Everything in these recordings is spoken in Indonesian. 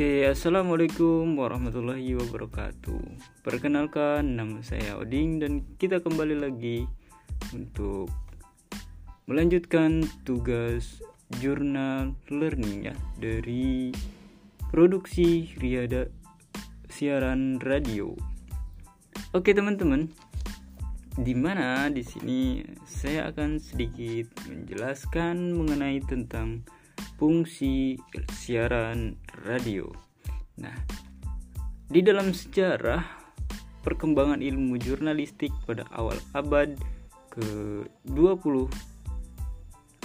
Oke, assalamualaikum warahmatullahi wabarakatuh. Perkenalkan, nama saya Oding dan kita kembali lagi untuk melanjutkan tugas jurnal learning ya dari produksi Riada siaran radio. Oke teman-teman, di mana di sini saya akan sedikit menjelaskan mengenai tentang fungsi siaran radio. Nah, di dalam sejarah perkembangan ilmu jurnalistik pada awal abad ke-20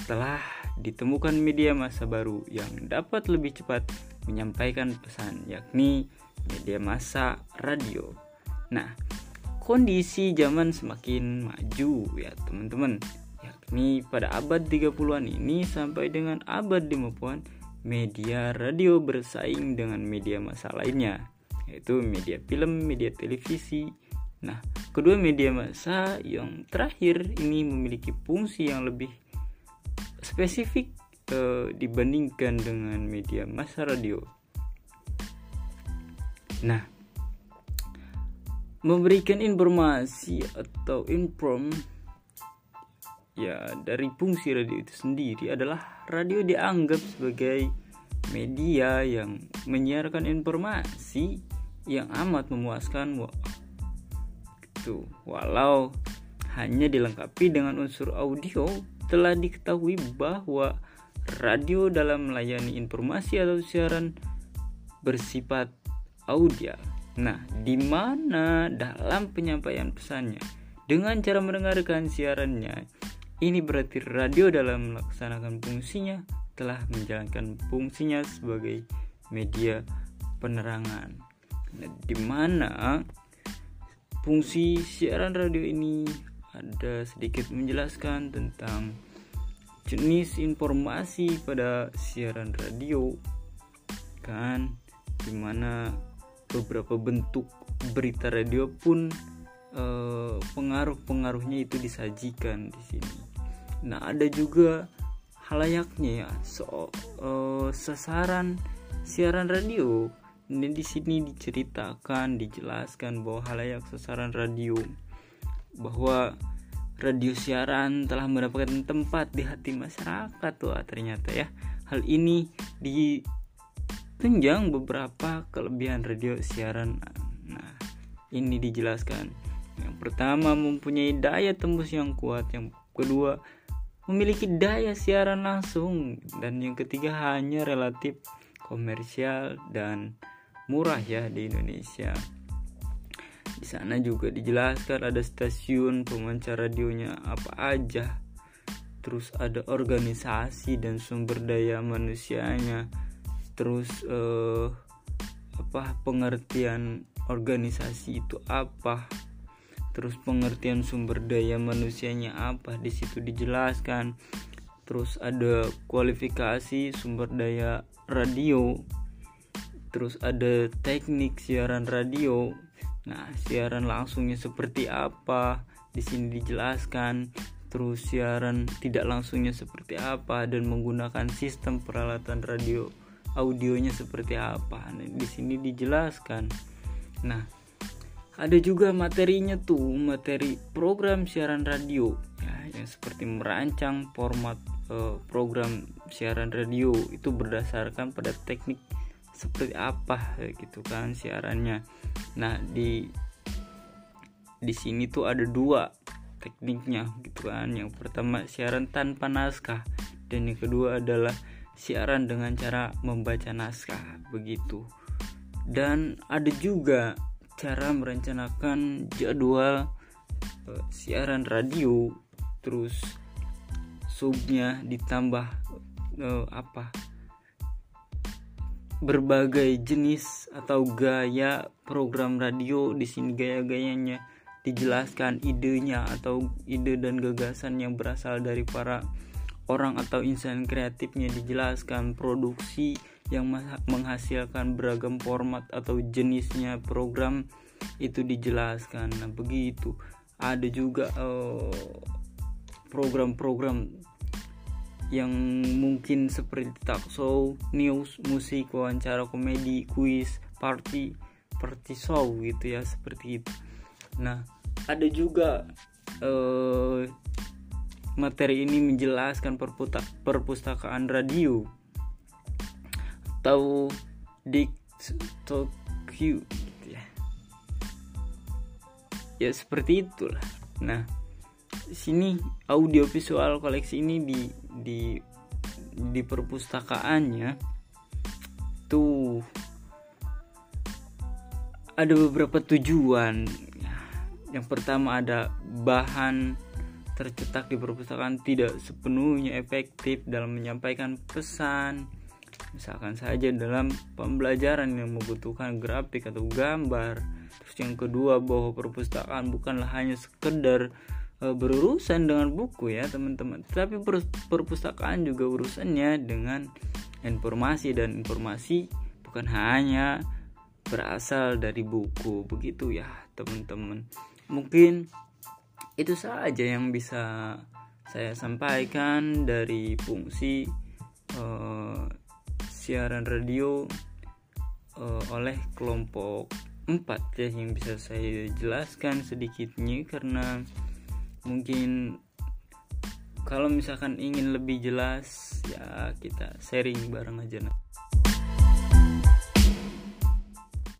telah ditemukan media masa baru yang dapat lebih cepat menyampaikan pesan yakni media massa radio. Nah, kondisi zaman semakin maju ya teman-teman yakni pada abad 30-an ini sampai dengan abad 50-an media radio bersaing dengan media massa lainnya yaitu media film, media televisi. Nah, kedua media massa yang terakhir ini memiliki fungsi yang lebih spesifik eh, dibandingkan dengan media massa radio. Nah, memberikan informasi atau inform ya dari fungsi radio itu sendiri adalah radio dianggap sebagai media yang menyiarkan informasi yang amat memuaskan gitu walau hanya dilengkapi dengan unsur audio telah diketahui bahwa radio dalam melayani informasi atau siaran bersifat audio. Nah, di mana dalam penyampaian pesannya dengan cara mendengarkan siarannya ini berarti radio dalam melaksanakan fungsinya telah menjalankan fungsinya sebagai media penerangan. Nah, di mana fungsi siaran radio ini ada sedikit menjelaskan tentang jenis informasi pada siaran radio kan di mana beberapa bentuk berita radio pun eh, pengaruh-pengaruhnya itu disajikan di sini Nah, ada juga halayaknya ya, so, uh, sasaran siaran radio. Ini di sini diceritakan, dijelaskan bahwa halayak sasaran radio bahwa radio siaran telah mendapatkan tempat di hati masyarakat tuh ternyata ya. Hal ini ditunjang beberapa kelebihan radio siaran. Nah, ini dijelaskan. Yang pertama mempunyai daya tembus yang kuat, yang kedua memiliki daya siaran langsung dan yang ketiga hanya relatif komersial dan murah ya di Indonesia. Di sana juga dijelaskan ada stasiun pemancar radionya apa aja. Terus ada organisasi dan sumber daya manusianya. Terus eh, apa pengertian organisasi itu apa? Terus pengertian sumber daya manusianya apa? Di situ dijelaskan. Terus ada kualifikasi sumber daya radio. Terus ada teknik siaran radio. Nah siaran langsungnya seperti apa? Di sini dijelaskan. Terus siaran tidak langsungnya seperti apa? Dan menggunakan sistem peralatan radio audionya seperti apa? Nah, di sini dijelaskan. Nah ada juga materinya tuh materi program siaran radio. Ya yang seperti merancang format uh, program siaran radio itu berdasarkan pada teknik seperti apa gitu kan siarannya. Nah di di sini tuh ada dua tekniknya gitu kan. Yang pertama siaran tanpa naskah. Dan yang kedua adalah siaran dengan cara membaca naskah begitu. Dan ada juga cara merencanakan jadwal uh, siaran radio terus subnya ditambah uh, apa berbagai jenis atau gaya program radio. Di sini gaya-gayanya dijelaskan idenya atau ide dan gagasan yang berasal dari para orang atau insan kreatifnya dijelaskan produksi yang menghasilkan beragam format atau jenisnya program itu dijelaskan. Nah, begitu. Ada juga eh, program-program yang mungkin seperti talk show, news, musik, wawancara, komedi, kuis, party, party show gitu ya seperti itu. Nah, ada juga eh, materi ini menjelaskan perpustakaan radio. Atau di Tokyo? Ya. ya seperti itulah. Nah sini audio visual koleksi ini di di di perpustakaannya. Tuh. Ada beberapa tujuan. Yang pertama ada bahan tercetak di perpustakaan tidak sepenuhnya efektif dalam menyampaikan pesan. Misalkan saja dalam pembelajaran yang membutuhkan grafik atau gambar. Terus yang kedua bahwa perpustakaan bukanlah hanya sekedar e, berurusan dengan buku ya teman-teman. Tapi perpustakaan juga urusannya dengan informasi dan informasi bukan hanya berasal dari buku. Begitu ya teman-teman. Mungkin itu saja yang bisa saya sampaikan dari fungsi uh, siaran radio uh, oleh kelompok 4 ya yang bisa saya jelaskan sedikitnya karena mungkin kalau misalkan ingin lebih jelas ya kita sharing bareng aja nah.